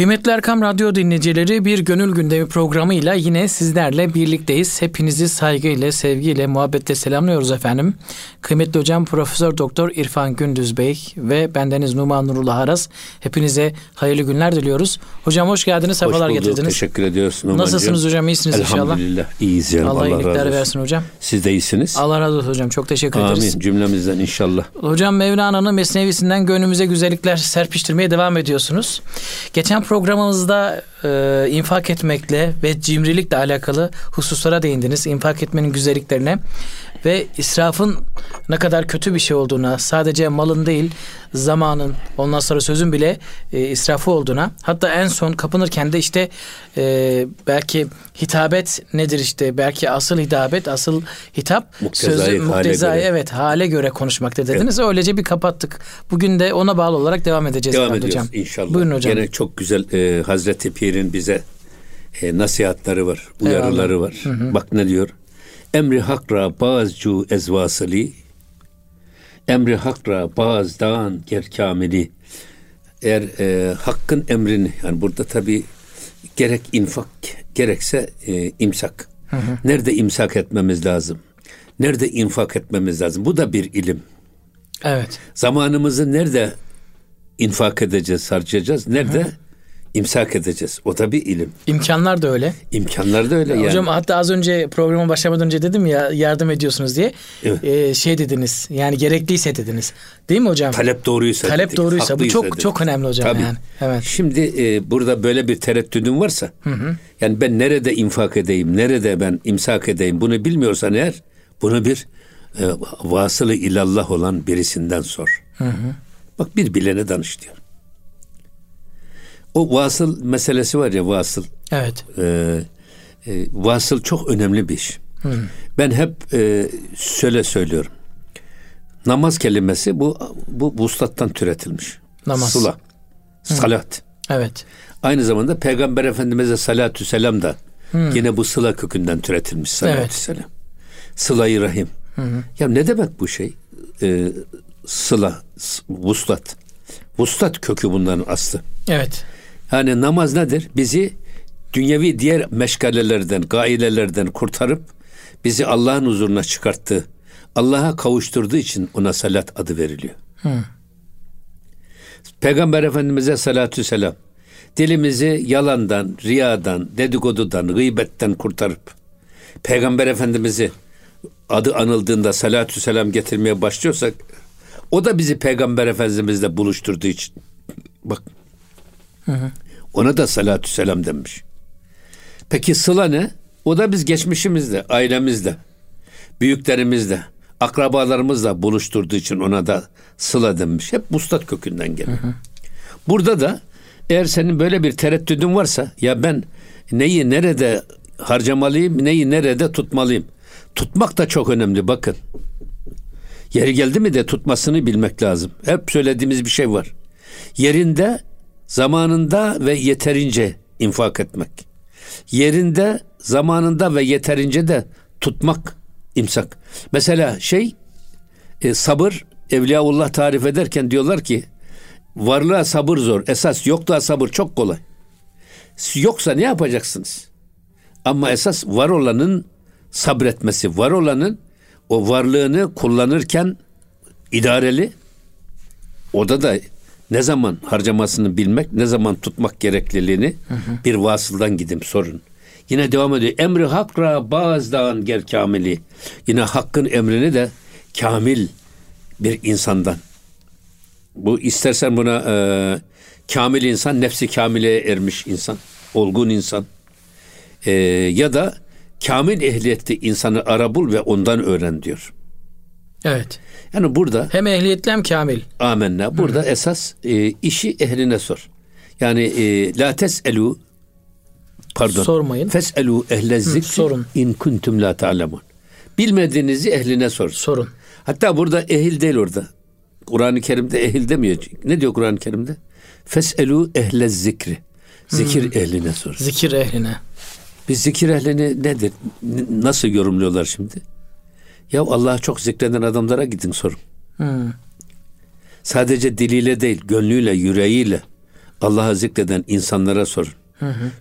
Kıymetli Erkam Radyo dinleyicileri bir gönül gündemi programıyla yine sizlerle birlikteyiz. Hepinizi saygıyla, sevgiyle, muhabbetle selamlıyoruz efendim. Kıymetli hocam Profesör Doktor İrfan Gündüz Bey ve bendeniz Numan Nurullah Aras. Hepinize hayırlı günler diliyoruz. Hocam hoş geldiniz, sefalar hoş bulduk, getirdiniz. Teşekkür ediyoruz Numan'cığım. Nasılsınız hocam, iyisiniz inşallah? Elhamdülillah, iyiyiz yani. Allah, Allah, iyilikler razı versin hocam. Siz de iyisiniz. Allah razı olsun hocam, çok teşekkür ederiz. Amin cümlemizden inşallah. Hocam Mevlana'nın Mesnevisinden gönlümüze güzellikler serpiştirmeye devam ediyorsunuz. Geçen programımızda e, infak etmekle ve cimrilikle alakalı hususlara değindiniz. İnfak etmenin güzelliklerine ve israfın ne kadar kötü bir şey olduğuna, sadece malın değil, zamanın, ondan sonra sözün bile e, israfı olduğuna. Hatta en son kapınırken de işte e, belki hitabet nedir işte, belki asıl hitabet, asıl hitap Muktezai sözü muktezai evet hale göre konuşmakta dediniz. Öylece bir kapattık. Bugün de ona bağlı olarak devam edeceğiz Devam ediyoruz hocam. inşallah. Buyurun hocam. Gene çok güzel e, Hazreti Pir'in bize e, nasihatleri var, uyarıları var. Bak ne diyor? Emri hakra bazcu ezvasili emri hakra bazdan ger kamili eğer e, hakkın emrini yani burada tabi gerek infak gerekse e, imsak. Nerede imsak etmemiz lazım? Nerede infak etmemiz lazım? Bu da bir ilim. Evet. Zamanımızı nerede infak edeceğiz, harcayacağız? Nerede imsak edeceğiz? O da bir ilim. İmkanlar da öyle. İmkanlar da öyle yani. Hocam hatta az önce programa başlamadan önce dedim ya yardım ediyorsunuz diye. Evet. Ee, şey dediniz. Yani gerekliyse dediniz. Değil mi hocam? Talep doğruysa Talep dedik, doğruysa bu çok dedik. çok önemli hocam Tabii. yani. Evet. Şimdi e, burada böyle bir tereddüdün varsa yani ben nerede infak edeyim, nerede ben imsak edeyim bunu bilmiyorsan eğer bunu bir e, vasılı ilallah olan birisinden sor. Bak bir bilene danış diyor. O vasıl meselesi var ya vasıl. Evet. e, e, vasıl çok önemli bir iş. Ben hep e, şöyle söylüyorum. Namaz kelimesi bu bu vuslattan türetilmiş. Namaz. Sıla. Salat. Evet. Aynı zamanda Peygamber Efendimiz'e salatü selam da yine bu sıla kökünden türetilmiş salatü Evet. selam. Sıla-i rahim. Ya ne demek bu şey? Ee, sıla, vuslat. Vuslat kökü bunların aslı. Evet. Yani namaz nedir? Bizi dünyevi diğer meşgalelerden, gailelerden kurtarıp bizi Allah'ın huzuruna çıkarttı. Allah'a kavuşturduğu için ona salat adı veriliyor. Peygamber Efendimiz'e salatü selam. Dilimizi yalandan, riyadan, dedikodudan, gıybetten kurtarıp Peygamber Efendimiz'i adı anıldığında salatü selam getirmeye başlıyorsak o da bizi Peygamber Efendimiz'le buluşturduğu için bak ona da salatü selam denmiş. Peki sıla ne? O da biz geçmişimizle, ailemizle, büyüklerimizle, akrabalarımızla buluşturduğu için ona da sıla denmiş. Hep mustat kökünden geliyor. Burada da eğer senin böyle bir tereddüdün varsa ya ben neyi nerede harcamalıyım, neyi nerede tutmalıyım. Tutmak da çok önemli bakın. Yeri geldi mi de tutmasını bilmek lazım. Hep söylediğimiz bir şey var. Yerinde, zamanında ve yeterince infak etmek. Yerinde, zamanında ve yeterince de tutmak, imsak. Mesela şey, e, sabır, Evliyaullah tarif ederken diyorlar ki, varlığa sabır zor, esas yokluğa sabır çok kolay. Yoksa ne yapacaksınız? Ama esas var olanın sabretmesi, var olanın o varlığını kullanırken idareli, orada da ne zaman harcamasını bilmek, ne zaman tutmak gerekliliğini bir vasıldan gidip sorun. Yine devam ediyor. Emri hakra bazdan ger kamili. Yine hakkın emrini de kamil bir insandan. Bu istersen buna e, kamil insan, nefsi kamileye ermiş insan, olgun insan. E, ya da kamil ehliyetli insanı ara bul ve ondan öğren diyor. Evet. Yani burada Hem ehliyetli hem kamil. amenna burada esas e, işi ehline sor. Yani e, la teselu pardon. Sormayın. Feselu ehle zikri sorun. in kuntum la ta'lemun. Bilmediğinizi ehline sor. Sorun. Hatta burada ehil değil orada. Kur'an-ı Kerim'de ehil demiyor. Ne diyor Kur'an-ı Kerim'de? Feselu ehle zikri. Zikir ehline sor. Zikir ehline. Biz zikir ehlini nedir? Nasıl yorumluyorlar şimdi? Ya Allah'ı çok zikreden adamlara gidin sorun. Hmm. Sadece diliyle değil, gönlüyle, yüreğiyle Allah'ı zikreden insanlara sorun.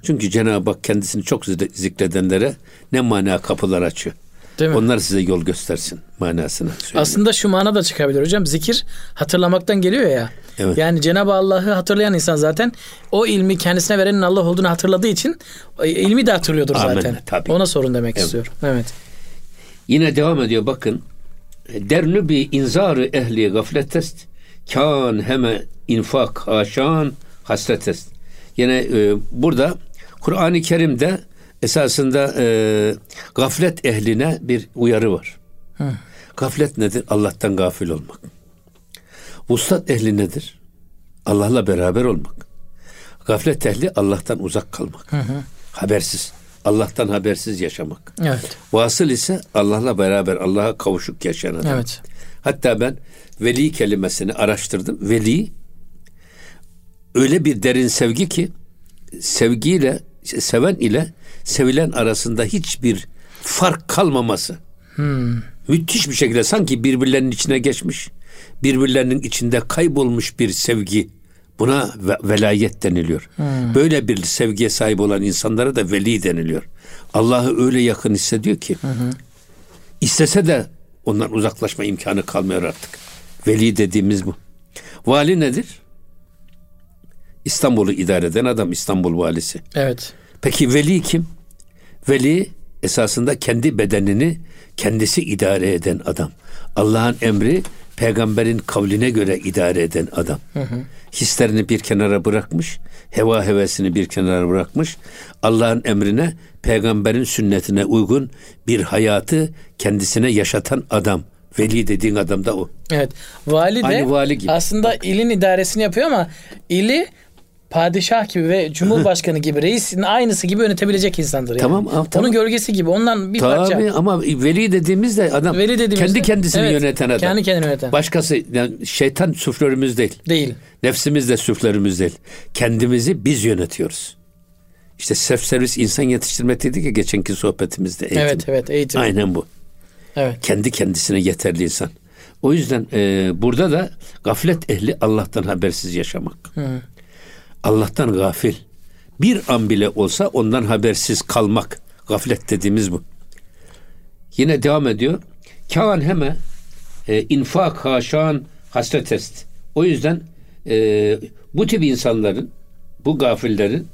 Çünkü Cenab-ı Hak kendisini çok zikredenlere ne mana kapılar açıyor. Değil mi? Onlar size yol göstersin manasını. Söyleyeyim. Aslında şu mana da çıkabilir hocam. Zikir hatırlamaktan geliyor ya. Evet. Yani Cenab-ı Allah'ı hatırlayan insan zaten o ilmi kendisine verenin Allah olduğunu hatırladığı için ilmi de hatırlıyordur Amin, zaten. Tabii. Ona sorun demek evet. istiyorum. Evet. Yine devam ediyor bakın. Dernü bi inzarı ehli gafletest kan heme infak haşan hasretest. Yine e, burada Kur'an-ı Kerim'de esasında e, gaflet ehline bir uyarı var. Hı. Gaflet nedir? Allah'tan gafil olmak. Vuslat ehli nedir? Allah'la beraber olmak. Gaflet ehli Allah'tan uzak kalmak. Hı hı. Habersiz. Allah'tan habersiz yaşamak. Evet. Vasıl ise Allah'la beraber Allah'a kavuşuk yaşayan adam. Evet. Hatta ben veli kelimesini araştırdım. Veli öyle bir derin sevgi ki sevgiyle seven ile sevilen arasında hiçbir fark kalmaması. Hmm. Müthiş bir şekilde sanki birbirlerinin içine geçmiş, birbirlerinin içinde kaybolmuş bir sevgi. Buna velayet deniliyor. Hmm. Böyle bir sevgiye sahip olan insanlara da veli deniliyor. Allah'ı öyle yakın hissediyor ki hı istese de ondan uzaklaşma imkanı kalmıyor artık. Veli dediğimiz bu. Vali nedir? İstanbul'u idare eden adam İstanbul valisi. Evet. Peki veli kim? Veli esasında kendi bedenini kendisi idare eden adam. Allah'ın emri peygamberin kavline göre idare eden adam. Hı hı. Hislerini bir kenara bırakmış, heva hevesini bir kenara bırakmış. Allah'ın emrine, peygamberin sünnetine uygun bir hayatı kendisine yaşatan adam. Veli dediğin adam da o. Evet. Vali de Aynı vali gibi. aslında Bak. ilin idaresini yapıyor ama ili padişah gibi ve cumhurbaşkanı gibi reisin aynısı gibi yönetebilecek insandır yani. Tamam, tamam. Onun gölgesi gibi ondan bir Tabii, parça. ama veli dediğimiz de adam veli dediğimiz kendi kendisini evet, yöneten adam. Kendi kendini yöneten. Başkası yani şeytan süflörümüz değil. Değil. Nefsimiz de süflörümüz değil. Kendimizi biz yönetiyoruz. İşte self servis insan yetiştirmek dedik ya geçenki sohbetimizde eğitim. Evet evet eğitim. Aynen bu. Evet. Kendi kendisine yeterli insan. O yüzden e, burada da gaflet ehli Allah'tan habersiz yaşamak. Hı. Allah'tan gafil. Bir an bile olsa ondan habersiz kalmak. Gaflet dediğimiz bu. Yine devam ediyor. Kâan heme e, infak haşan hasretest. O yüzden e, bu tip insanların, bu gafillerin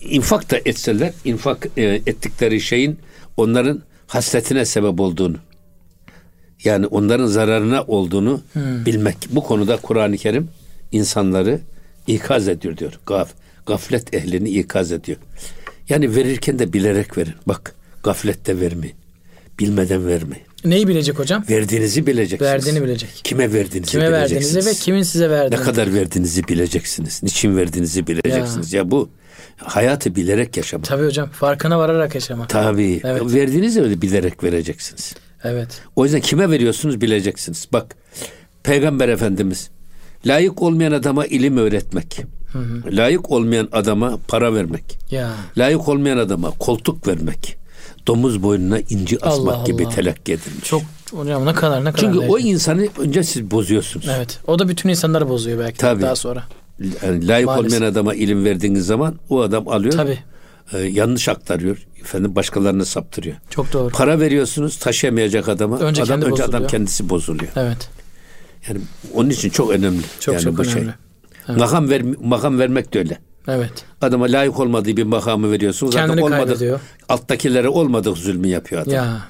infak da etseler, infak e, ettikleri şeyin onların hasretine sebep olduğunu, yani onların zararına olduğunu hmm. bilmek. Bu konuda Kur'an-ı Kerim insanları ikaz ediyor diyor. Gaf, gaflet ehlini ikaz ediyor. Yani verirken de bilerek verin. Bak gaflette vermeyin. Bilmeden vermeyin. Neyi bilecek hocam? Verdiğinizi bileceksiniz. Verdiğini bilecek. Kime verdiğinizi Kime bileceksiniz. verdiğinizi ve kimin size verdiğini. Ne kadar verdiğinizi bileceksiniz. Niçin verdiğinizi bileceksiniz. Ya, ya bu hayatı bilerek yaşamak. Tabii hocam. Farkına vararak yaşamak. Tabii. Evet. Verdiğinizi öyle bilerek vereceksiniz. Evet. O yüzden kime veriyorsunuz bileceksiniz. Bak Peygamber Efendimiz Layık olmayan adama ilim öğretmek. Hı hı. Layık olmayan adama para vermek. Ya. Layık olmayan adama koltuk vermek. Domuz boynuna inci asmak Allah gibi telakki edilmiş. Çok hocam ne kadar ne kadar. Çünkü o insanı önce siz bozuyorsunuz. Evet. O da bütün insanları bozuyor belki Tabii. daha sonra. Yani layık Maalesef. olmayan adama ilim verdiğiniz zaman o adam alıyor. Tabii. E, yanlış aktarıyor. Efendim başkalarını saptırıyor. Çok doğru. Para veriyorsunuz taşıyamayacak adama. Önce adam önce bozuluyor. adam kendisi bozuluyor. Evet. Yani onun için çok önemli. Çok yani çok bu şey. önemli. Şey. Evet. Makam ver makam vermek de öyle. Evet. Adama layık olmadığı bir makamı veriyorsunuz. Kendini adam olmadık, kaybediyor. Alttakilere olmadık zulmü yapıyor adam. Ya.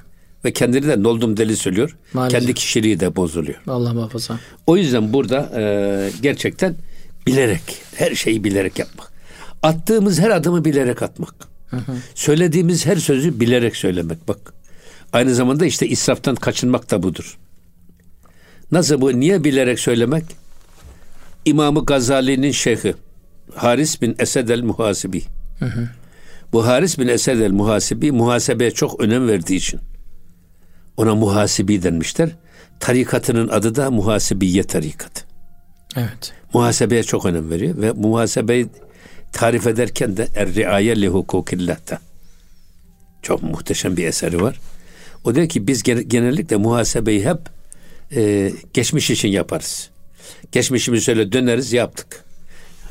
Ve kendini de noldum deli söylüyor. Maalesef. Kendi kişiliği de bozuluyor. Allah muhafaza. O yüzden burada e, gerçekten bilerek, her şeyi bilerek yapmak. Attığımız her adımı bilerek atmak. Hı hı. Söylediğimiz her sözü bilerek söylemek. Bak. Aynı zamanda işte israftan kaçınmak da budur. Nasıl bu? Niye bilerek söylemek? İmamı Gazali'nin şeyhi Haris bin Esed el Muhasibi. Hı hı. Bu Haris bin Esed el Muhasibi muhasebeye çok önem verdiği için ona muhasibi denmişler. Tarikatının adı da muhasibiye tarikatı. Evet. Muhasebeye çok önem veriyor ve muhasebeyi tarif ederken de er-riaye li hukukillah'ta. Çok muhteşem bir eseri var. O diyor ki biz genellikle muhasebeyi hep e, geçmiş için yaparız. Geçmişimizi şöyle döneriz yaptık.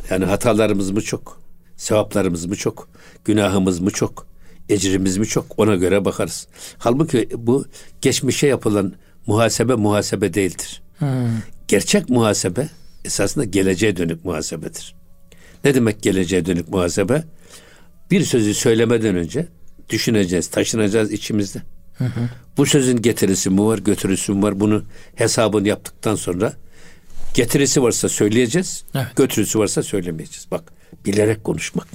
Yani hatalarımız mı çok? Sevaplarımız mı çok? Günahımız mı çok? Ecrimiz mi çok? Ona göre bakarız. Halbuki bu geçmişe yapılan muhasebe muhasebe değildir. Hmm. Gerçek muhasebe esasında geleceğe dönük muhasebedir. Ne demek geleceğe dönük muhasebe? Bir sözü söylemeden önce düşüneceğiz, taşınacağız içimizde. Bu sözün getirisi mi var, götürüsü mü var? Bunu hesabını yaptıktan sonra getirisi varsa söyleyeceğiz, Evet. götürüsü varsa söylemeyeceğiz. Bak, bilerek konuşmak.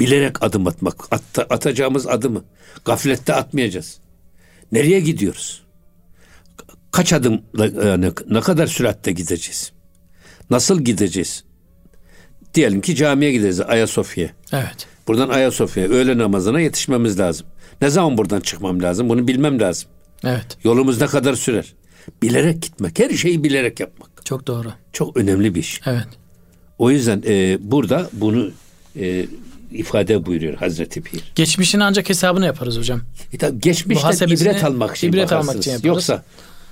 Bilerek adım atmak. At- atacağımız adımı gaflette atmayacağız. Nereye gidiyoruz? Kaç adım yani ne kadar süratle gideceğiz? Nasıl gideceğiz? Diyelim ki camiye gideceğiz Ayasofya'ya. Evet. Buradan Ayasofya'ya öğle namazına yetişmemiz lazım. Ne zaman buradan çıkmam lazım? Bunu bilmem lazım. Evet. Yolumuz ne kadar sürer? Bilerek gitmek, her şeyi bilerek yapmak. Çok doğru. Çok önemli bir iş. Evet. O yüzden e, burada bunu e, ifade buyuruyor Hazreti Pir. Geçmişin ancak hesabını yaparız hocam. E tabii geçmişten ibret almak için ibret almak bakarsınız. için yaparız. Yoksa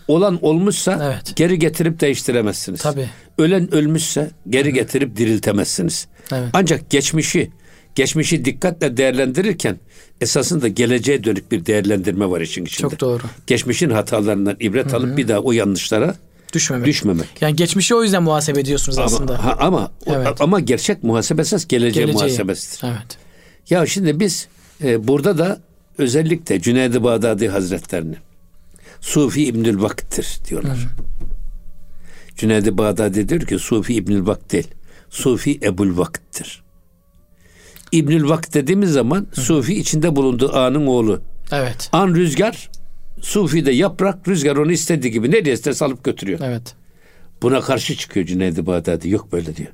olan olmuşsa Evet. geri getirip değiştiremezsiniz. Tabii. Ölen ölmüşse geri getirip diriltemezsiniz. Evet. Ancak geçmişi geçmişi dikkatle değerlendirirken esasında geleceğe dönük bir değerlendirme var işin içinde. Çok doğru. Geçmişin hatalarından ibret alıp bir daha o yanlışlara Düşmemek. düşmemek. Yani geçmişi o yüzden muhasebe ediyorsunuz aslında. Ama ha- ama Evet. ama gerçek muhasebe esas geleceğe Geleceği. muhasebesidir. Evet. Ya şimdi biz e, burada da özellikle Cüneyd-i Bağdadi Hazretlerini Sufi İbnül Vakit'tir diyorlar. Cüneyd-i Bağdadi diyor ki Sufi İbnül Vakt değil. Sufi Ebul Vakit'tir. İbnül Vakt dediğimiz zaman Sufi içinde bulunduğu anın oğlu. Evet. An rüzgar, Sufi de yaprak, rüzgar onu istediği gibi nereye isterse alıp götürüyor. Evet. Buna karşı çıkıyor Cüneyd-i Bağdadi. Yok böyle diyor.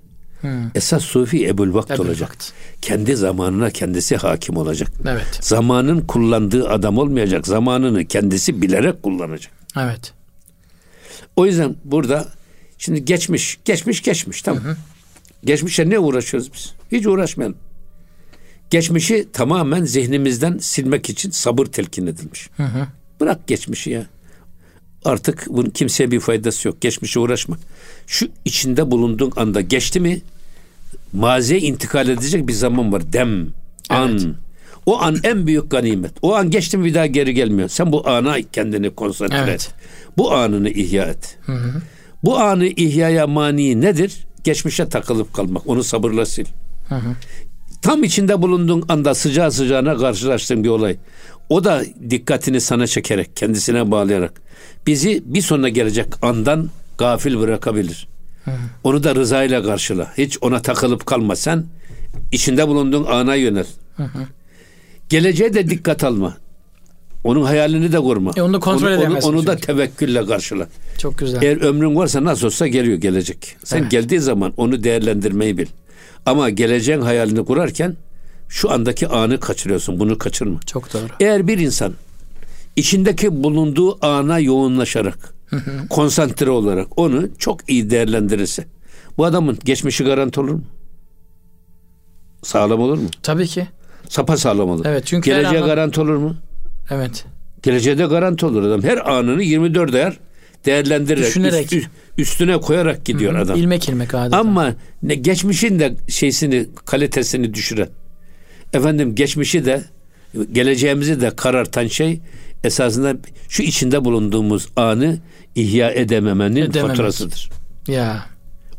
Esas Sufi Ebul Vakt Ebul olacak. Vakt. Kendi zamanına kendisi hakim olacak. Evet. Zamanın kullandığı adam olmayacak. Zamanını kendisi bilerek kullanacak. Evet. O yüzden burada şimdi geçmiş, geçmiş, geçmiş tamam. Geçmişe ne uğraşıyoruz biz? Hiç uğraşmayalım. Geçmişi tamamen zihnimizden silmek için sabır telkin edilmiş. Bırak geçmişi ya. Artık bunun kimseye bir faydası yok. Geçmişe uğraşma. Şu içinde bulunduğun anda geçti mi maziye intikal edecek bir zaman var. Dem, an. Evet. O an en büyük ganimet. O an geçti mi bir daha geri gelmiyor. Sen bu ana kendini konsantre Evet. et. Bu anını ihya et. Bu anı ihyaya mani nedir? Geçmişe takılıp kalmak. Onu sabırla sil. Tam içinde bulunduğun anda sıcağı sıcağına karşılaştığın bir olay. O da dikkatini sana çekerek, kendisine bağlayarak bizi bir sonra gelecek andan gafil bırakabilir. Onu da rızayla karşıla. Hiç ona takılıp kalma. Sen içinde bulunduğun ana yönel. Geleceğe de dikkat alma. Onun hayalini de kurma. E onu da kontrol onu, onu, edemezsin onu da çünkü. tevekkülle karşıla. Çok güzel. Eğer ömrün varsa nasıl olsa geliyor gelecek. Sen Evet. geldiği zaman onu değerlendirmeyi bil. Ama geleceğin hayalini kurarken şu andaki anı kaçırıyorsun. Bunu kaçırma. Çok doğru. Eğer bir insan içindeki bulunduğu ana yoğunlaşarak, konsantre olarak onu çok iyi değerlendirirse bu adamın geçmişi garanti olur mu? Sağlam olur mu? Tabii ki. Sapa sağlam olur. Evet, çünkü Geleceğe anlam- garanti olur mu? Evet. Geleceğe de garanti olur adam. Her anını 24 ayar değerlendirerek, Düşünerek. üst- üstüne koyarak gidiyor adam. İlmek ilmek adeta. Ama ne geçmişin de şeysini, kalitesini düşüren. Efendim geçmişi de geleceğimizi de karartan şey esasında şu içinde bulunduğumuz anı ihya edememenin Edememek. faturasıdır. Ya.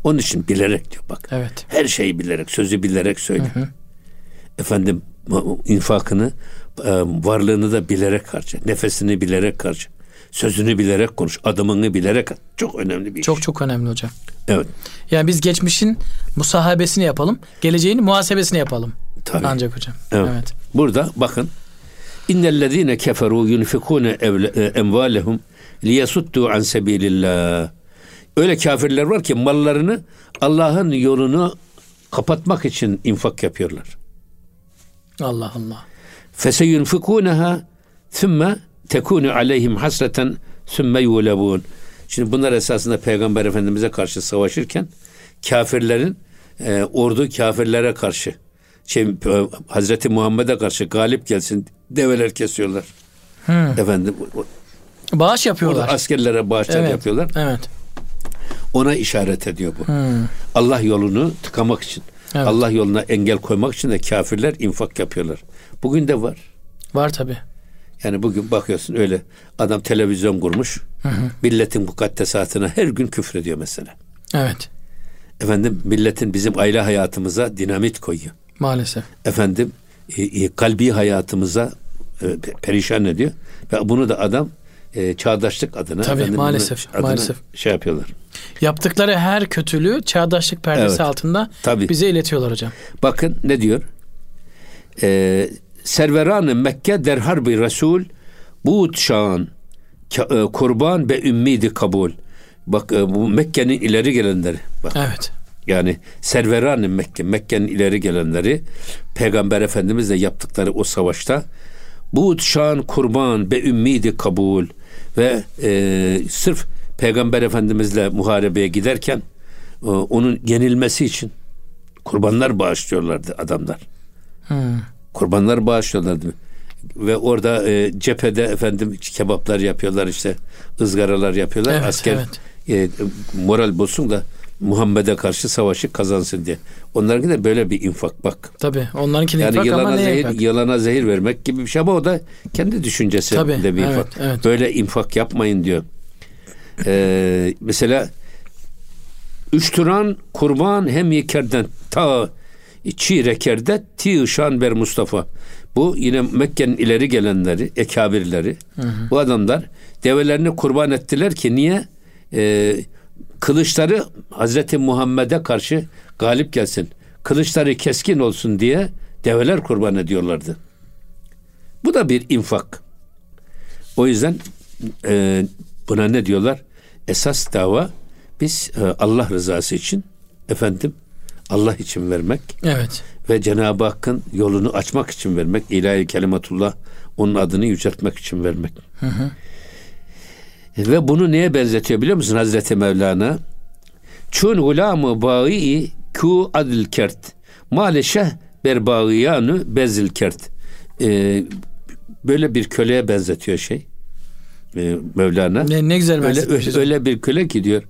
Onun için bilerek diyor bak. Evet. Her şeyi bilerek, sözü bilerek söyle. Efendim infakını, e, varlığını da bilerek harca. Nefesini bilerek harca. Sözünü bilerek konuş. Adımını bilerek at. Çok önemli bir Çok iş. çok önemli hocam. Evet. Yani biz geçmişin musahabesini yapalım. Geleceğin muhasebesini yapalım. Tabii. Ancak hocam. Evet. Evet. Burada bakın. İnnellezîne keferû yunfikûne e, emvâlehum liyasuddu an sebilillah. Öyle kafirler var ki mallarını Allah'ın yolunu kapatmak için infak yapıyorlar. Allah Allah. Feseyunfikuneha thumma tekunu aleyhim hasreten thumma yulabun. Şimdi bunlar esasında Peygamber Efendimiz'e karşı savaşırken kafirlerin e, ordu kafirlere karşı şey, Hazreti Muhammed'e karşı galip gelsin develer kesiyorlar. Efendim o- Bağış yapıyorlar. askerlere bağışlar evet. yapıyorlar. Evet. Ona işaret ediyor bu. Allah yolunu tıkamak için. Evet. Allah yoluna engel koymak için de kafirler infak yapıyorlar. Bugün de var. Var tabi. Yani bugün bakıyorsun öyle adam televizyon kurmuş. Milletin mukaddesatına her gün küfür ediyor mesela. Evet. Efendim milletin bizim aile hayatımıza dinamit koyuyor. Maalesef. Efendim e, e, kalbi hayatımıza e, pe- perişan ediyor. Ve bunu da adam e, çağdaşlık adına Tabii, efendim, maalesef, adına maalesef. şey yapıyorlar. Yaptıkları her kötülüğü çağdaşlık perdesi Evet. altında Tabii. bize iletiyorlar hocam. Bakın ne diyor? Ee, Serveran-ı Mekke der harbi Resul Buğd şan e, kurban ve ümmidi kabul. Bak e, bu Mekke'nin ileri gelenleri. Bak Evet. yani Serveran-ı Mekke, Mekke'nin ileri gelenleri Peygamber Efendimizle yaptıkları o savaşta bu şan kurban be ümmidi kabul ve e, sırf Peygamber Efendimizle muharebeye giderken e, onun yenilmesi için kurbanlar bağışlıyorlardı adamlar. Hmm. Kurbanlar bağışlıyorlardı. Ve orada e, cephede efendim kebaplar yapıyorlar işte ızgaralar yapıyorlar. Evet, Asker evet. e, moral bozsun da Muhammed'e karşı savaşı kazansın diye. Onlarınki de böyle bir infak bak. Tabi. Onlarınki de Yani infak ama yılana ne zehir, infak? yılana zehir vermek gibi bir şey ama o da kendi düşüncesi Tabii, de bir evet, infak. evet. Böyle infak yapmayın diyor. Ee, mesela üç turan kurban hem yekerden ta çi rekerde ti ışan ber Mustafa. Bu yine Mekke'nin ileri gelenleri, ekabirleri. Bu adamlar develerini kurban ettiler ki niye? Ee, kılıçları Hazreti Muhammed'e karşı galip gelsin. Kılıçları keskin olsun diye develer kurban ediyorlardı. Bu da bir infak. O yüzden e, buna ne diyorlar? Esas dava biz e, Allah rızası için efendim Allah için vermek Evet. ve Cenab-ı Hakk'ın yolunu açmak için vermek, ilahi kelimatullah onun adını yüceltmek için vermek. Ve bunu neye benzetiyor biliyor musun Hazreti Mevlana? Çun gulamı bağı ku adil kert. Maleşeh ber bağıyanu bezil kert. Ee, böyle bir köleye benzetiyor şey. Ee, Mevlana. Ne, ne güzel Öyle, öyle, öyle bir köle ki diyor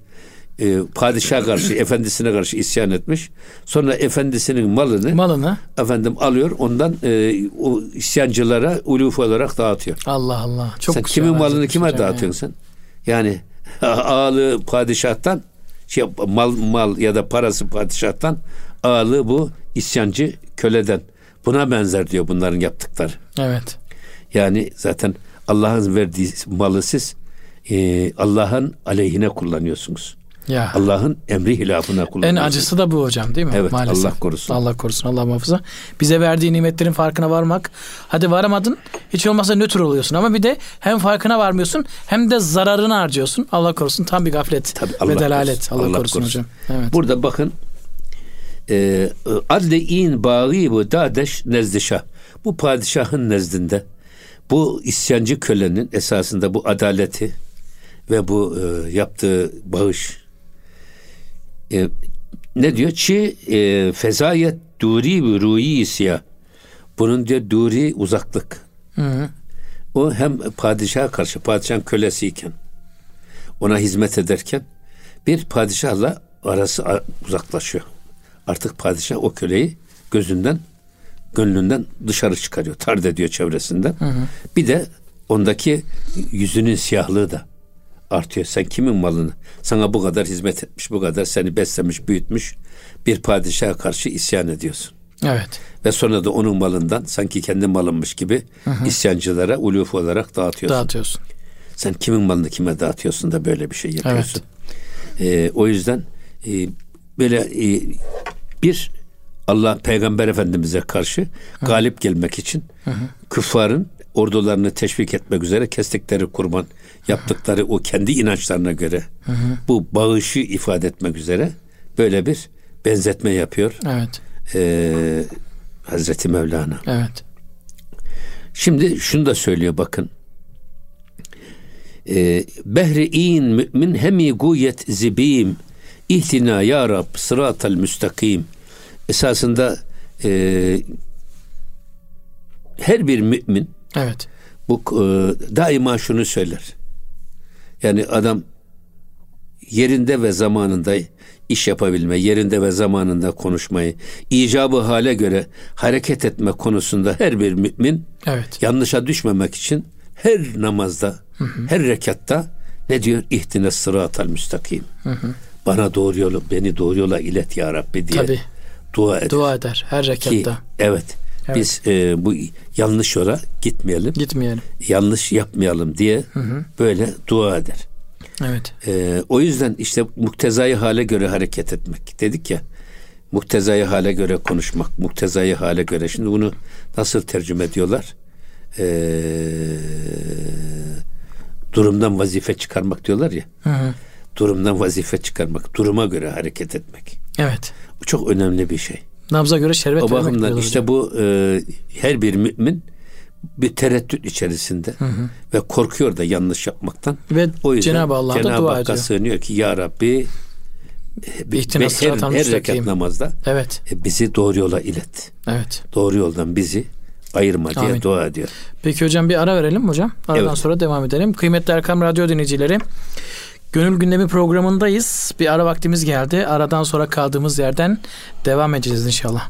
e, padişaha karşı efendisine karşı isyan etmiş. Sonra efendisinin malını Malını efendim alıyor ondan e, o isyancılara uluf olarak dağıtıyor. Allah Allah. Çok sen kimin malını kime dağıtıyorsun sen? Yani ağalığı padişahtan şey mal mal ya da parası padişahtan ağalığı bu isyancı köleden. Buna benzer diyor bunların yaptıkları. Evet. Yani zaten Allah'ın verdiği malı siz e, Allah'ın aleyhine kullanıyorsunuz. Ya. Allah'ın emri hilafına En kullanıyorsunuz. acısı da bu hocam değil mi? Evet, Maalesef. Allah korusun. Allah korusun. Allah muhafaza. Bize verdiği nimetlerin farkına varmak. Hadi varamadın. Hiç olmazsa nötr oluyorsun. Ama bir de hem farkına varmıyorsun hem de zararını harcıyorsun. Allah korusun. Tam bir gaflet Tabii, ve Allah delalet. korusun. Allah, Allah korusun, korusun. hocam. Evet. Burada bakın e, adli in bağı bu dadeş nezdişah. Bu padişahın nezdinde bu isyancı kölenin esasında bu adaleti ve bu e, yaptığı bağış e, ne diyor? Çi e, fezayet duri ve ruyi siyah. Bunun diyor duri uzaklık. Hı hı. O hem padişaha karşı padişahın kölesiyken ona hizmet ederken bir padişahla arası uzaklaşıyor. Artık padişah o köleyi gözünden gönlünden dışarı çıkarıyor. Tard ediyor çevresinden. Bir de ondaki yüzünün siyahlığı da artıyor. Sen kimin malını? Sana bu kadar hizmet etmiş, bu kadar seni beslemiş, büyütmüş bir padişaha karşı isyan ediyorsun. Evet. Ve sonra da onun malından sanki kendi malınmış gibi isyancılara uluf olarak dağıtıyorsun. Dağıtıyorsun. Sen kimin malını kime dağıtıyorsun da böyle bir şey yapıyorsun. Ee, o yüzden e, böyle e, bir Allah Peygamber Efendimiz'e karşı galip gelmek için küffarın ordularını teşvik etmek üzere kestikleri kurban yaptıkları o kendi inançlarına göre bu bağışı ifade etmek üzere böyle bir benzetme yapıyor Evet. e, Hazreti Mevlana. Evet. Şimdi şunu da söylüyor bakın. Ee, Behri in mümin hemi guyet zibim ihtina ya Rab sıratel müstakim. Esasında e, her bir mümin Evet. bu e, daima şunu söyler. Yani adam yerinde ve zamanında iş yapabilme, yerinde ve zamanında konuşmayı, icabı hale göre hareket etme konusunda her bir mümin Evet. yanlışa düşmemek için her namazda, her rekatta ne diyor? İhtine sıratal müstakim. Bana doğru yolu, beni doğru yola ilet ya Rabbi diye Tabii. dua eder. Dua eder her Ki, rekatta. Evet, Biz e, bu yanlış yola gitmeyelim, Gitmeyelim. yanlış yapmayalım diye böyle dua eder. Evet. Ee, o yüzden işte muktezayı hale göre hareket etmek dedik ya. Muktezayı hale göre konuşmak, muktezayı hale göre. Şimdi bunu nasıl tercüme ediyorlar? Ee, durumdan vazife çıkarmak diyorlar ya. Hı hı. Durumdan vazife çıkarmak, duruma göre hareket etmek. Evet. Bu çok önemli bir şey. Nabza göre şerbet O vermek bakımdan işte hocam. bu e, her bir mümin bir tereddüt içerisinde ve korkuyor da yanlış yapmaktan. Ve O yüzden Cenab-ı Allah'a da Cenab-ı dua Hakk'a ediyor. sığınıyor ki ya Rabbi İhtina her, sıratal her müstakim. rekat namazda Evet. e, bizi doğru yola ilet. Evet. Doğru yoldan bizi ayırma diye Amin. dua ediyor. Peki hocam bir ara verelim hocam. Aradan Evet. sonra devam edelim. Kıymetli Erkam Radyo dinleyicileri. Gönül Gündemi programındayız. Bir ara vaktimiz geldi. Aradan sonra kaldığımız yerden devam edeceğiz inşallah.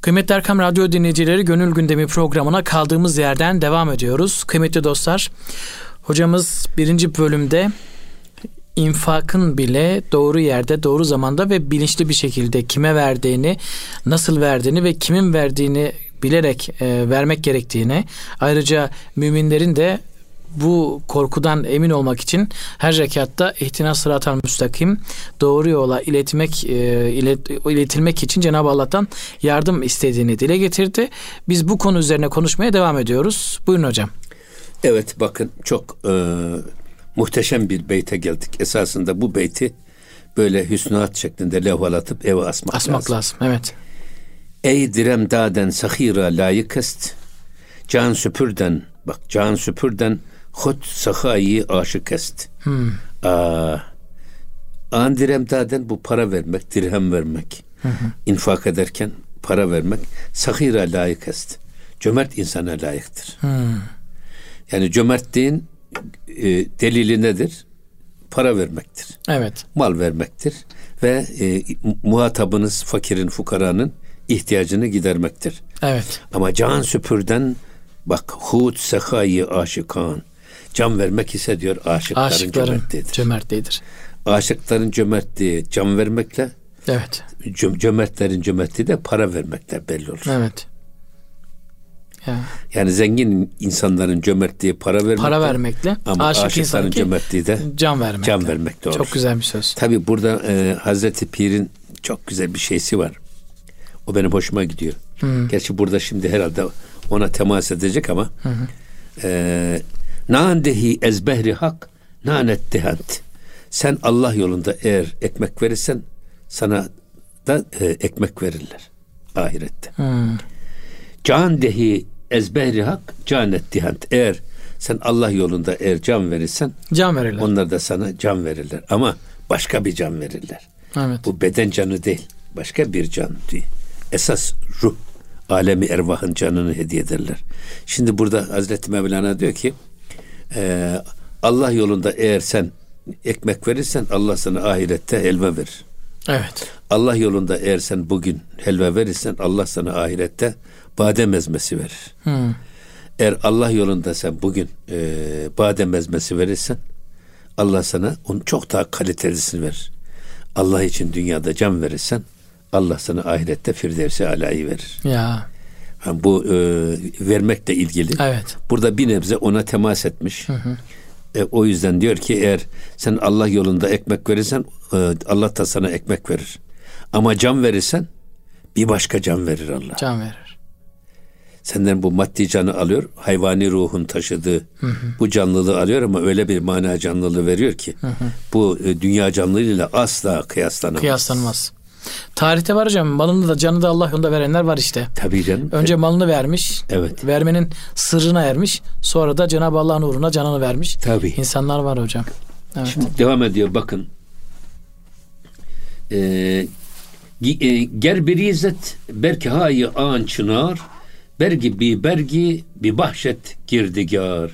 Kıymetli Erkam Radyo dinleyicileri Gönül Gündemi programına kaldığımız yerden devam ediyoruz. Kıymetli dostlar, hocamız birinci bölümde infakın bile doğru yerde, doğru zamanda ve bilinçli bir şekilde kime verdiğini, nasıl verdiğini ve kimin verdiğini bilerek e, vermek gerektiğini, ayrıca müminlerin de bu korkudan emin olmak için her rekatta ihtinas sıratal müstakim doğru yola iletmek e, ilet, iletilmek için Cenab-ı Allah'tan yardım istediğini dile getirdi. Biz bu konu üzerine konuşmaya devam ediyoruz. Buyurun hocam. Evet bakın çok e, muhteşem bir beyte geldik. Esasında bu beyti böyle hüsnat şeklinde levhalatıp eve asmak, Asmak lazım. lazım. Evet. Ey direm daden sahira layık est. Can süpürden bak can süpürden hut sahayı aşık est. Hmm. Aa, an direm daden bu para vermek, dirhem vermek. infak ederken para vermek sahira layık est. Cömert insana layıktır. Hmm. Yani cömertliğin e, delili nedir? Para vermektir. Evet. Mal vermektir. Ve e, muhatabınız fakirin, fukaranın ihtiyacını gidermektir. Evet. Ama can süpürden bak hut sehayı aşıkan. Can vermek ise diyor aşıkların, Aşıkların cömertliğidir. cömertliğidir. Aşıkların cömertliği can vermekle Evet. cö- cömertlerin cömertliği de para vermekle belli olur. Evet. Ya, Yani zengin insanların cömertliği para vermekle para vermekle ama aşık aşıkların cömertliği de can vermekle. can vermekle olur. Çok güzel bir söz. Tabi burada e, Hazreti Pir'in çok güzel bir şeysi var. O benim hoşuma gidiyor. Gerçi burada şimdi herhalde ona temas edecek ama e, nandehi ezbehri hak nanet dehant. Sen Allah yolunda eğer ekmek verirsen sana da e, ekmek verirler ahirette. Hmm. Can dehi ezbehri hak canet dihant. Eğer sen Allah yolunda eğer can verirsen Can verirler. onlar da sana can verirler. Ama başka bir can verirler. Evet. Bu beden canı değil. Başka bir can değil. Esas ruh. Alemi ervahın canını hediye ederler. Şimdi burada Hazreti Mevlana diyor ki e, Allah yolunda eğer sen ekmek verirsen Allah sana ahirette helva verir. Evet. Allah yolunda eğer sen bugün helva verirsen Allah sana ahirette badem ezmesi verir. Hmm. Eğer Allah yolunda sen bugün e, badem ezmesi verirsen Allah sana onun çok daha kalitelisini verir. Allah için dünyada can verirsen Allah sana ahirette firdevsi alayı verir. Ya. Yani bu e, vermekle ilgili. Evet. Burada bir nebze ona temas etmiş. E, o yüzden diyor ki eğer sen Allah yolunda ekmek verirsen e, Allah da sana ekmek verir. Ama can verirsen bir başka can verir Allah. Can verir. Senden bu maddi canı alıyor, hayvani ruhun taşıdığı bu canlılığı alıyor ama öyle bir mana canlılığı veriyor ki bu e, dünya canlılığıyla asla kıyaslanamaz. Kıyaslanmaz. Tarihte var hocam malını da canı da Allah yolunda verenler var işte. Tabii canım. Önce malını vermiş. Evet. Vermenin sırrına ermiş. Sonra da Cenab-ı Allah'ın uğruna canını vermiş. Tabii. İnsanlar var hocam. Evet. Şimdi devam ediyor bakın. Ee, e, ger bir izzet berki hayı an çınar bergi bi bergi bi bahşet girdigar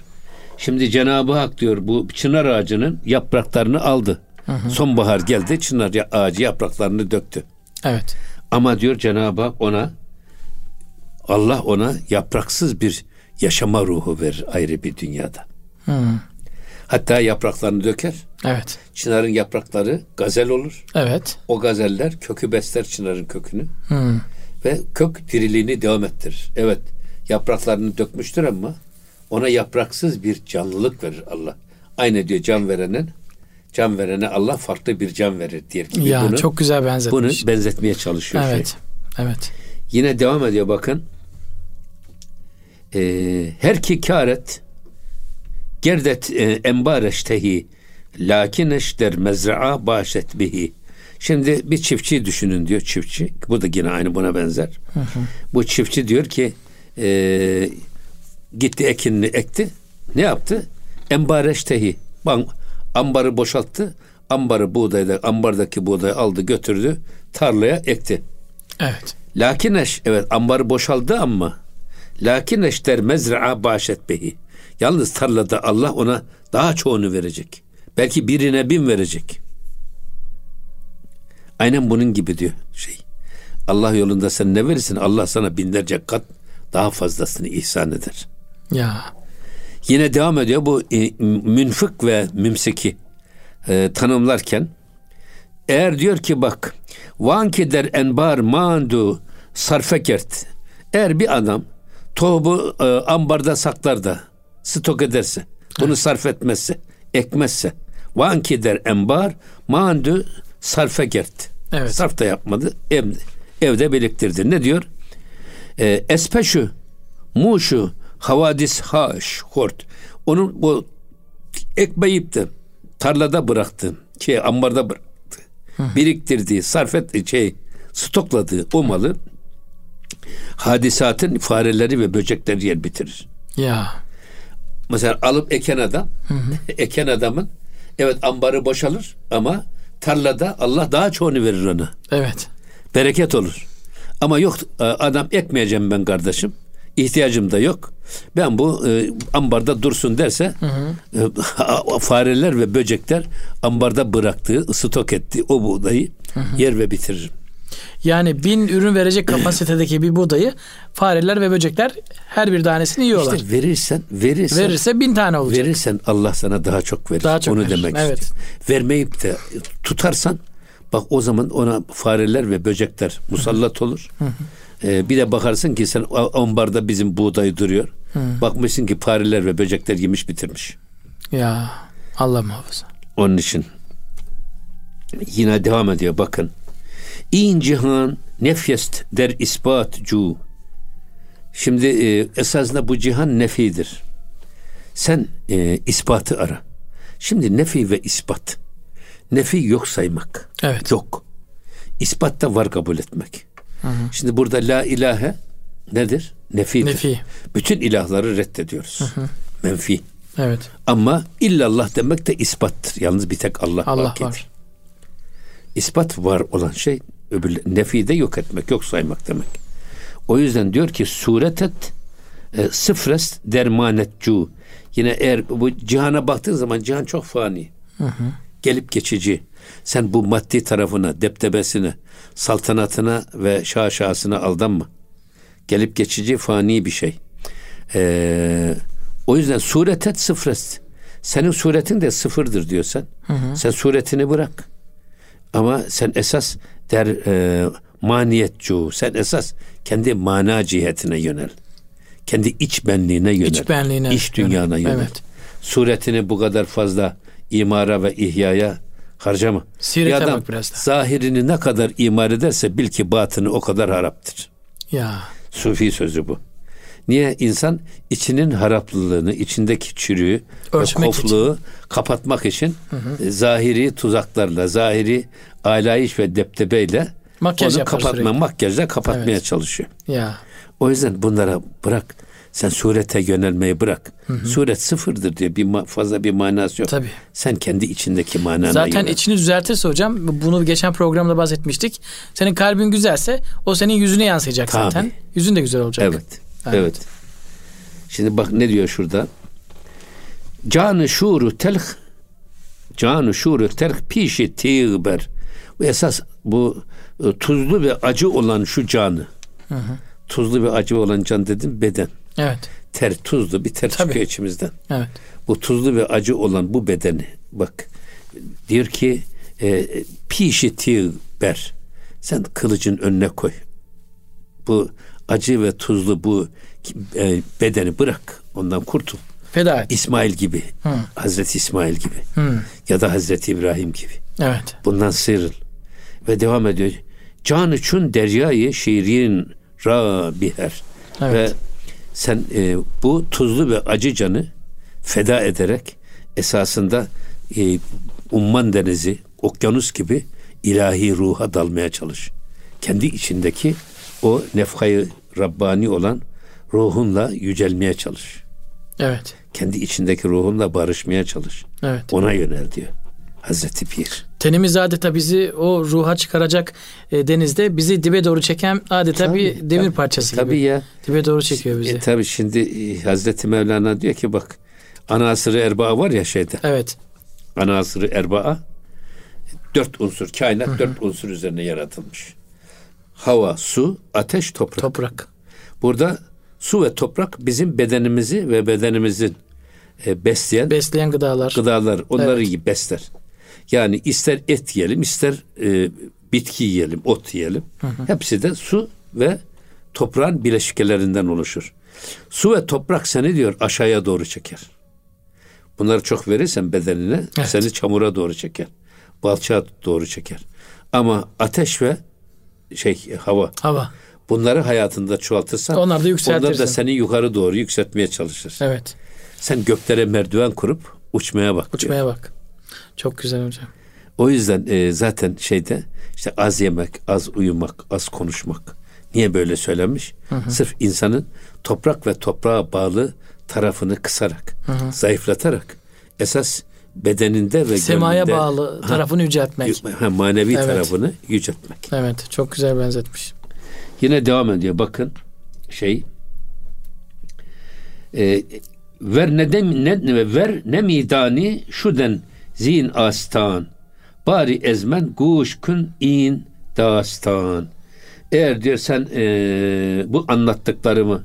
Şimdi Cenab-ı Hak diyor bu çınar ağacının yapraklarını aldı. Sonbahar geldi çınar ağacı yapraklarını döktü. Evet. Ama diyor Cenab-ı Hak ona Allah ona yapraksız bir yaşama ruhu verir ayrı bir dünyada. Hmm. Hatta yapraklarını döker. Evet. Çınarın yaprakları gazel olur. Evet. O gazeller kökü besler çınarın kökünü. Hmm. Ve kök diriliğini devam ettirir. Evet yapraklarını dökmüştür ama ona yapraksız bir canlılık verir Allah. Aynı diyor can verenin can verene Allah farklı bir can verir diye. Ya bunu, çok güzel benzetmiş. Bunu benzetmeye çalışıyor. Evet. Şey. Evet. Yine devam ediyor bakın. Ee, her ki kâret gerdet e, embareştehi lakineş der mezra'a başet bihi. Şimdi bir çiftçi düşünün diyor çiftçi. Bu da yine aynı buna benzer. Hı hı. Bu çiftçi diyor ki e, gitti ekinini ekti. Ne yaptı? Embareştehi. Ambarı boşalttı. Ambarı buğdayda, ambardaki buğdayı aldı götürdü. Tarlaya ekti. Evet. Lakineş evet ambarı boşaldı ama lakineş der mezra'a başet behi. Yalnız tarlada Allah ona daha çoğunu verecek. Belki birine bin verecek. Aynen bunun gibi diyor şey. Allah yolunda sen ne verirsin Allah sana binlerce kat daha fazlasını ihsan eder. Ya. Yine devam ediyor bu e, münfık ve mümsiki e, tanımlarken. Eğer diyor ki bak vanki der enbar mandu sarfekert. Eğer bir adam tohumu e, ambarda saklar da stok ederse bunu sarf etmezse ekmezse vanki der enbar mandu sarfekert. Evet. sarf da yapmadı ev, evde biriktirdi. Ne diyor? E, espeşu muşu havadis haş hort onun bu ekmeyip de tarlada bıraktı şey ambarda bıraktı Hı. biriktirdiği sarf et şey stokladığı o malı hadisatın fareleri ve böcekleri yer bitirir. Ya. Mesela alıp eken adam, hı hı. eken adamın evet ambarı boşalır ama tarlada Allah daha çoğunu verir ona. Evet. Bereket olur. Ama yok adam ekmeyeceğim ben kardeşim. İhtiyacım da yok. Ben bu e, ambarda dursun derse hı hı. E, fareler ve böcekler ambarda bıraktığı, stok ettiği o buğdayı hı hı. yer ve bitirir. Yani bin ürün verecek kapasitedeki bir buğdayı fareler ve böcekler her bir tanesini yiyorlar. İşte verirsen, verirsen verirse bin tane olacak. Verirsen Allah sana daha çok verir. Daha çok Onu verir. demek evet. istiyor. Vermeyip de tutarsan bak o zaman ona fareler ve böcekler musallat olur. Ee, bir de bakarsın ki sen ambarda bizim buğday duruyor. Hı. Bakmışsın ki fareler ve böcekler yemiş bitirmiş. Ya Allah muhafaza. Onun için yine devam ediyor bakın. İn cihan nefyest der ispat cu. Şimdi e, esasında bu cihan nefidir. Sen e, ispatı ara. Şimdi nefi ve ispat. Nefi yok saymak. Evet. Yok. İspat da var kabul etmek. Hı hı. Şimdi burada la ilahe nedir? Nefidir. Nefi. Bütün ilahları reddediyoruz. Hı hı. Menfi. Evet. Ama illallah demek de ispattır. Yalnız bir tek Allah, Allah vakidir. var. İspat var olan şey öbür nefi de yok etmek, yok saymak demek. O yüzden diyor ki suretet e, sıfres dermanetcu. Yine eğer bu cihana baktığın zaman cihan çok fani. Hı hı. Gelip geçici. Sen bu maddi tarafına, deptebesine, saltanatına ve şaşasına aldanma. Gelip geçici fani bir şey. Ee, o yüzden suretet sıfres. Senin suretin de sıfırdır diyorsan. Hı hı. Sen suretini bırak. Ama sen esas der e, maniyetçu. Sen esas kendi mana cihetine yönel. Kendi iç benliğine yönel. İç benliğine. İç dünyana yönel. Evet. Suretini bu kadar fazla imara ve ihyaya harcama. Sirete adam biraz da. zahirini ne kadar imar ederse bil ki batını o kadar haraptır. Ya. Sufi sözü bu. Niye? insan içinin haraplılığını, içindeki çürüğü Ölçmek kofluğu için. kapatmak için hı hı. E, zahiri tuzaklarla, zahiri alayiş ve deptebeyle Makyaj onu kapatma, sürekli. makyajla kapatmaya evet. çalışıyor. Ya. O yüzden bunlara bırak. Sen surete yönelmeyi bırak. Hı hı. Suret sıfırdır diye bir fazla bir manası yok. Tabii. Sen kendi içindeki manana Zaten yönel. içini düzeltirse hocam bunu geçen programda bahsetmiştik. Senin kalbin güzelse o senin yüzüne yansıyacak Tabii. zaten. Yüzün de güzel olacak. Evet. Evet. evet. Şimdi bak ne diyor şurada? Canı şuru telh canı şuru telh pişi tiğber. Bu esas bu e, tuzlu ve acı olan şu canı. Hı hı. Tuzlu ve acı olan can dedim beden. Evet. Ter tuzlu bir ter Tabii. çıkıyor içimizden. Evet. Bu tuzlu ve acı olan bu bedeni bak diyor ki e, pişi tiğber. Sen kılıcın önüne koy. Bu acı ve tuzlu bu e, bedeni bırak. Ondan kurtul. Feda et. İsmail gibi. Hı. Hazreti İsmail gibi. Hı. Ya da Hazreti İbrahim gibi. Evet. Bundan sıyrıl. Ve devam ediyor. Can için deryayı şiirin ra biher. Evet. Ve sen e, bu tuzlu ve acı canı feda ederek esasında e, umman denizi, okyanus gibi ilahi ruha dalmaya çalış. Kendi içindeki o nefhayı Rabbani olan ruhunla yücelmeye çalış. Evet. Kendi içindeki ruhunla barışmaya çalış. Evet. Ona yönel diyor. Hazreti Pir. Tenimiz adeta bizi o ruha çıkaracak e, denizde bizi dibe doğru çeken adeta Tabii, bir demir tabii, parçası tabii gibi. ya. Dibe doğru çekiyor bizi. E, tabii şimdi e, Hazreti Mevlana diyor ki bak ana asırı erbaa var ya şeyde. Evet. Ana asırı erbaa dört unsur kainat dört unsur üzerine yaratılmış. Hava, su, ateş, toprak. Toprak. Burada su ve toprak bizim bedenimizi ve bedenimizin e, besleyen Besleyen gıdalar. gıdalar. Onları Evet. besler. Yani ister et yiyelim, ister e, bitki yiyelim, ot yiyelim. Hepsi de su ve toprağın bileşkelerinden oluşur. Su ve toprak seni diyor aşağıya doğru çeker. Bunları çok verirsen bedenine Evet. seni çamura doğru çeker. Balçağa doğru çeker. Ama ateş ve şey hava Hava. bunları hayatında çoğaltırsan Onları da yükseltirsin. onlar da seni yukarı doğru yükseltmeye çalışır. Evet. Sen göklere merdiven kurup uçmaya bak. diyor. Uçmaya bak. Çok güzel hocam. O yüzden e, zaten şeyde işte az yemek, az uyumak, az konuşmak. Niye böyle söylenmiş? Sırf insanın toprak ve toprağa bağlı tarafını kısarak, zayıflatarak esas bedeninde ve Semaya gönlünde- bağlı Ha, tarafını yüceltmek. ha, manevi Evet. tarafını yüceltmek. Evet. Çok güzel benzetmiş. Yine devam ediyor. Bakın şey e, ver ne dem ne ver ne midani şuden zin astan. Bari ezmen guşkun in dastan. Eğer diyor sen e, bu anlattıklarımı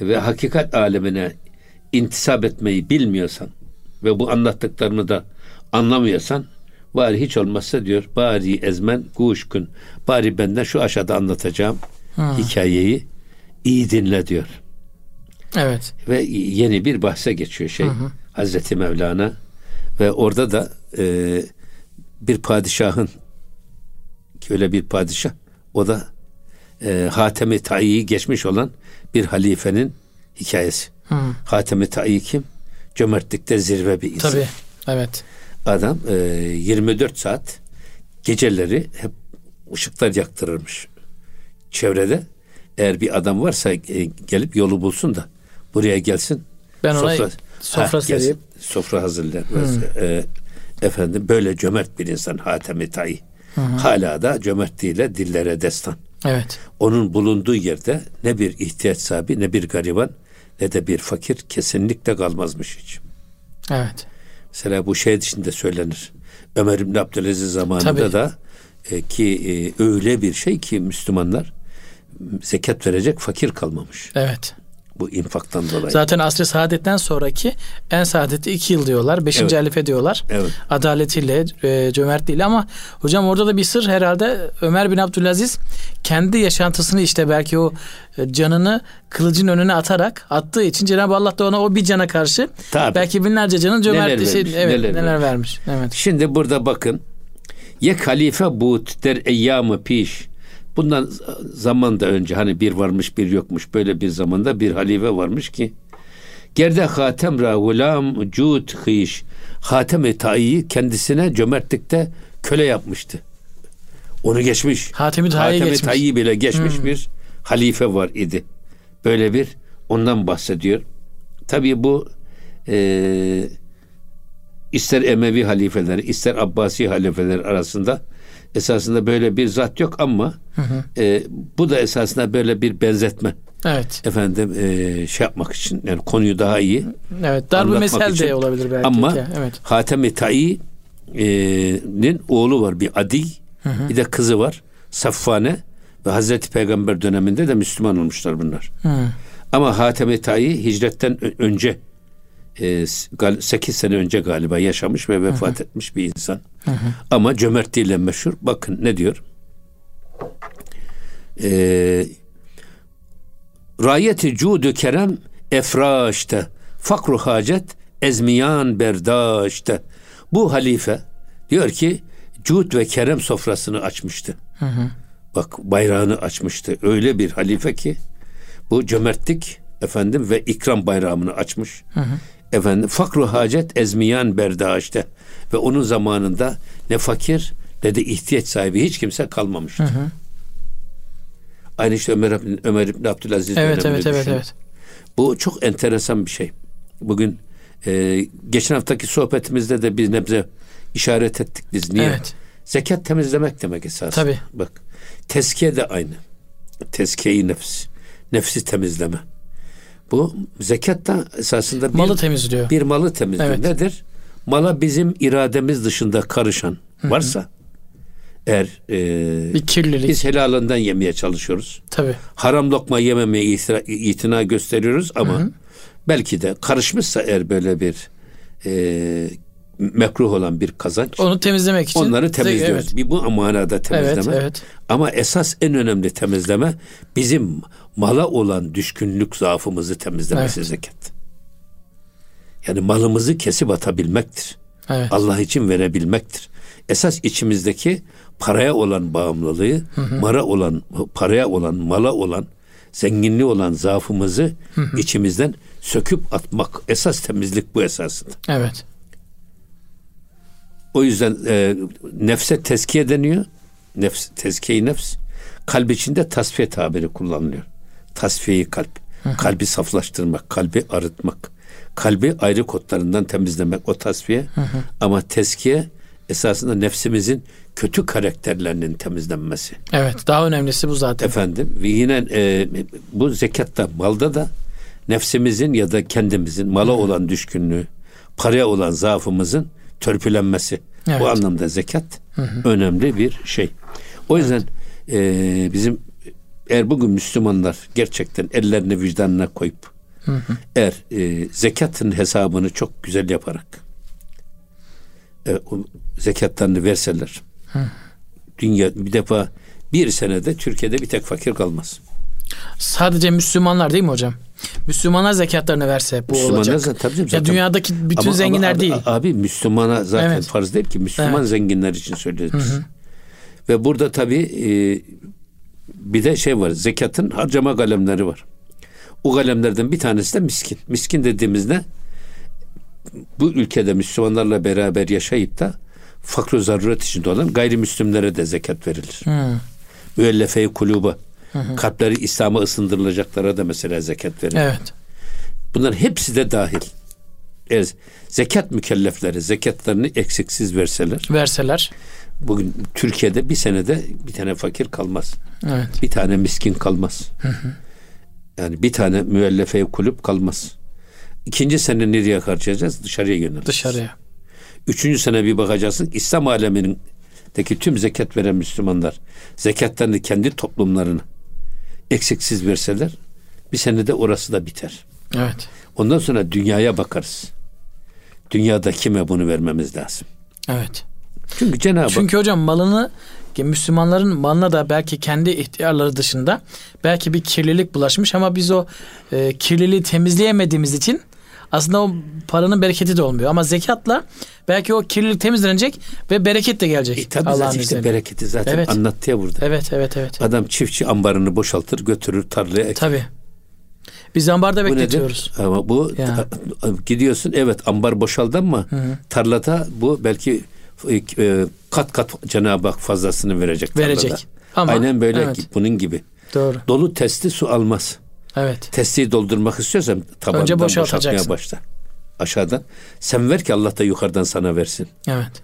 ve hakikat alemine intisap etmeyi bilmiyorsan ve bu anlattıklarımı da anlamıyorsan bari hiç olmazsa diyor bari ezmen guşkun bari benden şu aşağıda anlatacağım hikayeyi iyi dinle diyor. Evet. ve yeni bir bahse geçiyor şey Hazreti Mevlana ve orada da e, bir padişahın ki öyle bir padişah o da e, Hatemi Ta'i'yi geçmiş olan bir halifenin hikayesi. Hatemi Ta'i kim? Cömertlikte zirve bir insan. Tabii. Evet. Adam e, 24 saat geceleri hep ışıklar yaktırırmış. Çevrede eğer bir adam varsa e, gelip yolu bulsun da buraya gelsin. Ben ona sofra, sofra Ha, sereyim. Sofra hazırlar. E, efendim böyle cömert bir insan Hatemi Ta'i. Hala da cömertliğiyle dillere destan. Evet. Onun bulunduğu yerde ne bir ihtiyaç sahibi ne bir gariban ne de bir fakir kesinlikle kalmazmış hiç. Evet. Mesela bu şey dışında söylenir. Ömer İbni Abdülaziz zamanında Tabii. da e, ki e, öyle bir şey ki Müslümanlar zekat verecek fakir kalmamış. Evet. Bu infaktan dolayı. Zaten asr-ı saadetten sonraki en saadeti iki yıl diyorlar. Beşinci Evet. halife diyorlar. Evet. Adaletiyle, e, cömertliğiyle ama hocam orada da bir sır herhalde Ömer bin Abdülaziz kendi yaşantısını işte belki o e, canını kılıcın önüne atarak attığı için Cenab-ı Allah da ona o bir cana karşı Tabii. belki binlerce canın cömertliği Neler şey, vermiş, evet, neler neler, vermiş. Evet. Şimdi burada bakın. Yek halife but der eyyamı piş. Bundan zaman da önce hani bir varmış bir yokmuş böyle bir zamanda bir halife varmış ki Gerde hatem ra gulam cud hiş. Hatem-i Ta'i'yi kendisine cömertlikte köle yapmıştı. Onu geçmiş. Hatemi Ta'i'yi Hatem-i geçmiş. Ta'i bile geçmiş bir halife var idi. Böyle bir ondan bahsediyor. Tabii bu eee ister Emevi halifeler, ister Abbasi halifeler arasında esasında böyle bir zat yok ama e, bu da esasında böyle bir benzetme. Evet. Efendim e, şey yapmak için yani konuyu daha iyi Evet. Darbu mesel için. de olabilir belki. Ama. Evet. Hatem-i Ta'i'nin oğlu var bir Adi, bir de kızı var Safvane ve Hazreti Peygamber döneminde de Müslüman olmuşlar bunlar. Hı. Ama Hatem-i Ta'i hicretten önce 8 sene önce galiba yaşamış ve vefat etmiş bir insan. Ama cömertliğiyle meşhur. Bakın ne diyor? Ee, Rayeti cudu kerem efraşte fakru hacet ezmiyan berdaşte. Bu halife diyor ki cud ve kerem sofrasını açmıştı. Bak bayrağını açmıştı. Öyle bir halife ki bu cömertlik efendim ve ikram bayrağını açmış. Efendim fakru hacet ezmiyan berdaşte ve onun zamanında ne fakir ne de ihtiyaç sahibi hiç kimse kalmamıştı. Aynı işte Ömer, Ömer İbni Abdülaziz Evet evet evet düşünün. evet. Bu çok enteresan bir şey. Bugün e, geçen haftaki sohbetimizde de bir nebze işaret ettik biz. Niye? Evet. Zekat temizlemek demek esas. Tabii. Bak teskiye de aynı. Teskiye-i nefs. Nefsi temizleme. Bu zekat da esasında bir, Malı temizliyor. bir malı temizliyor. Evet. Nedir? Mala bizim irademiz dışında karışan varsa eğer e, Bir kirlilik. biz helalından yemeye çalışıyoruz Tabii. haram lokma yememeye itira- itina gösteriyoruz ama belki de karışmışsa eğer böyle bir e, mekruh olan bir kazanç Onu temizlemek için. onları temizliyoruz. Evet. Bir bu manada temizleme. Evet, evet. Ama esas en önemli temizleme bizim mala olan düşkünlük zaafımızı temizlemesi Evet. zekat. Yani malımızı kesip atabilmektir. Evet. Allah için verebilmektir. Esas içimizdeki paraya olan bağımlılığı, mara olan paraya olan, mala olan, zenginliği olan zaafımızı içimizden söküp atmak. Esas temizlik bu esasında. Evet. O yüzden e, nefse tezkiye deniyor. Nefs, tezkiye nefs. Kalp içinde tasfiye tabiri kullanılıyor. Tasfiyeyi kalp. Kalbi saflaştırmak, kalbi arıtmak. Kalbi ayrı kodlarından temizlemek o tasfiye. Ama tezkiye esasında nefsimizin kötü karakterlerinin temizlenmesi. Evet. Daha önemlisi bu zaten. Efendim ve yine e, bu zekatta malda da nefsimizin ya da kendimizin mala olan düşkünlüğü, paraya olan zaafımızın törpülenmesi. Evet. Bu anlamda zekat önemli bir şey. O yüzden e, bizim eğer bugün Müslümanlar gerçekten ellerini vicdanına koyup eğer e, zekatın hesabını çok güzel yaparak e, o zekatlarını verseler dünya bir defa bir senede Türkiye'de bir tek fakir kalmaz. Sadece Müslümanlar değil mi hocam? Müslümanlar zekatlarını verse bu Müslümanlar olacak. zaten, tabii canım, Ya zaten. dünyadaki bütün Ama- zenginler ama abi, değil. Abi Müslümana zaten Evet. farz değil ki. Müslüman Evet. zenginler için söylüyoruz. biz. Ve burada tabii e, bir de şey var. Zekatın harcama kalemleri var. O kalemlerden bir tanesi de miskin. Miskin dediğimizde bu ülkede Müslümanlarla beraber yaşayıp da fakr zaruret içinde olan gayrimüslimlere de zekat verilir. Hı. Müellefe-i kuluba. Kalpleri İslam'a ısındırılacaklara da mesela zekat verilir. Evet. Bunların hepsi de dahil. Eğer zekat mükellefleri zekatlarını eksiksiz verseler Verseler. bugün Türkiye'de bir senede bir tane fakir kalmaz. Evet. Bir tane miskin kalmaz. Yani bir tane müellefe kulüp kalmaz. İkinci sene nereye harcayacağız? Dışarıya yöneleceğiz. Dışarıya. Üçüncü sene bir bakacaksın İslam aleminin deki tüm zekat veren Müslümanlar zekatlarını kendi toplumlarına eksiksiz verseler bir senede orası da biter. Evet. Ondan sonra dünyaya bakarız. Dünyada kime bunu vermemiz lazım? Evet. Çünkü Cenab-ı Çünkü hocam malını Müslümanların malına da belki kendi ihtiyarları dışında belki bir kirlilik bulaşmış ama biz o e, kirliliği temizleyemediğimiz için aslında o paranın bereketi de olmuyor. Ama zekatla belki o kirlilik temizlenecek ve bereket de gelecek. e, tabii Allah'ın zaten işte izniyle. bereketi zaten Evet. anlattı ya burada. Evet evet evet. Adam çiftçi ambarını boşaltır götürür tarlaya eker. Tabii. Biz ambarda Bu bekletiyoruz. Ama bu Ya. ta- gidiyorsun evet ambar boşaldı ama tarlada bu belki e, kat kat Cenab-ı Hak fazlasını verecek. Verecek. tarlada. Ama- Aynen böyle evet. bunun gibi. Doğru. Dolu testi su almaz. Evet. Testiyi doldurmak istiyorsan tabandan Önce boşaltmaya başla. Aşağıdan. Sen ver ki Allah da yukarıdan sana versin. Evet.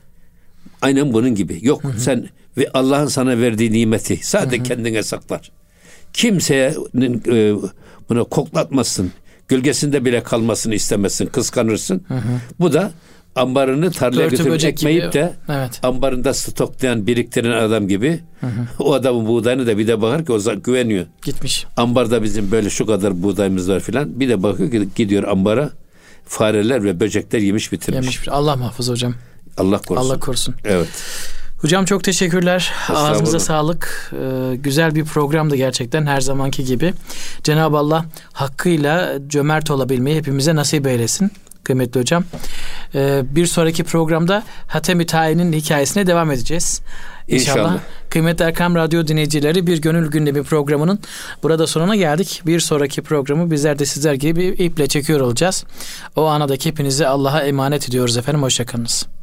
Aynen bunun gibi. Yok sen ve Allah'ın sana verdiği nimeti sadece kendine saklar. Kimsenin e, Bunu koklatmasın. Gölgesinde bile kalmasını istemezsin. Kıskanırsın. Bu da ambarını tarlaya götürüp ekmeyip gibi. de Evet. ambarında stoklayan, biriktiren adam gibi o adamın buğdayını da bir de bakar ki o güveniyor. Gitmiş. Ambarda bizim böyle şu kadar buğdayımız var filan. Bir de bakıyor ki gidiyor ambara fareler ve böcekler yemiş bitirmiş. Yemiş. Allah muhafaza hocam. Allah korusun. Allah korusun. Evet. Hocam çok teşekkürler. Ağzınıza sağlık. Ee, güzel bir programdı gerçekten her zamanki gibi. Cenab-ı Allah hakkıyla cömert olabilmeyi hepimize nasip eylesin. Kıymetli hocam. Ee, bir sonraki programda Hatem-i Tayin'in hikayesine devam edeceğiz. İnşallah. İnşallah. Kıymetli Erkam Radyo dinleyicileri bir gönül gündemi programının burada sonuna geldik. Bir sonraki programı bizler de sizler gibi iple çekiyor olacağız. O anadaki hepinizi Allah'a emanet ediyoruz efendim. Hoşçakalınız.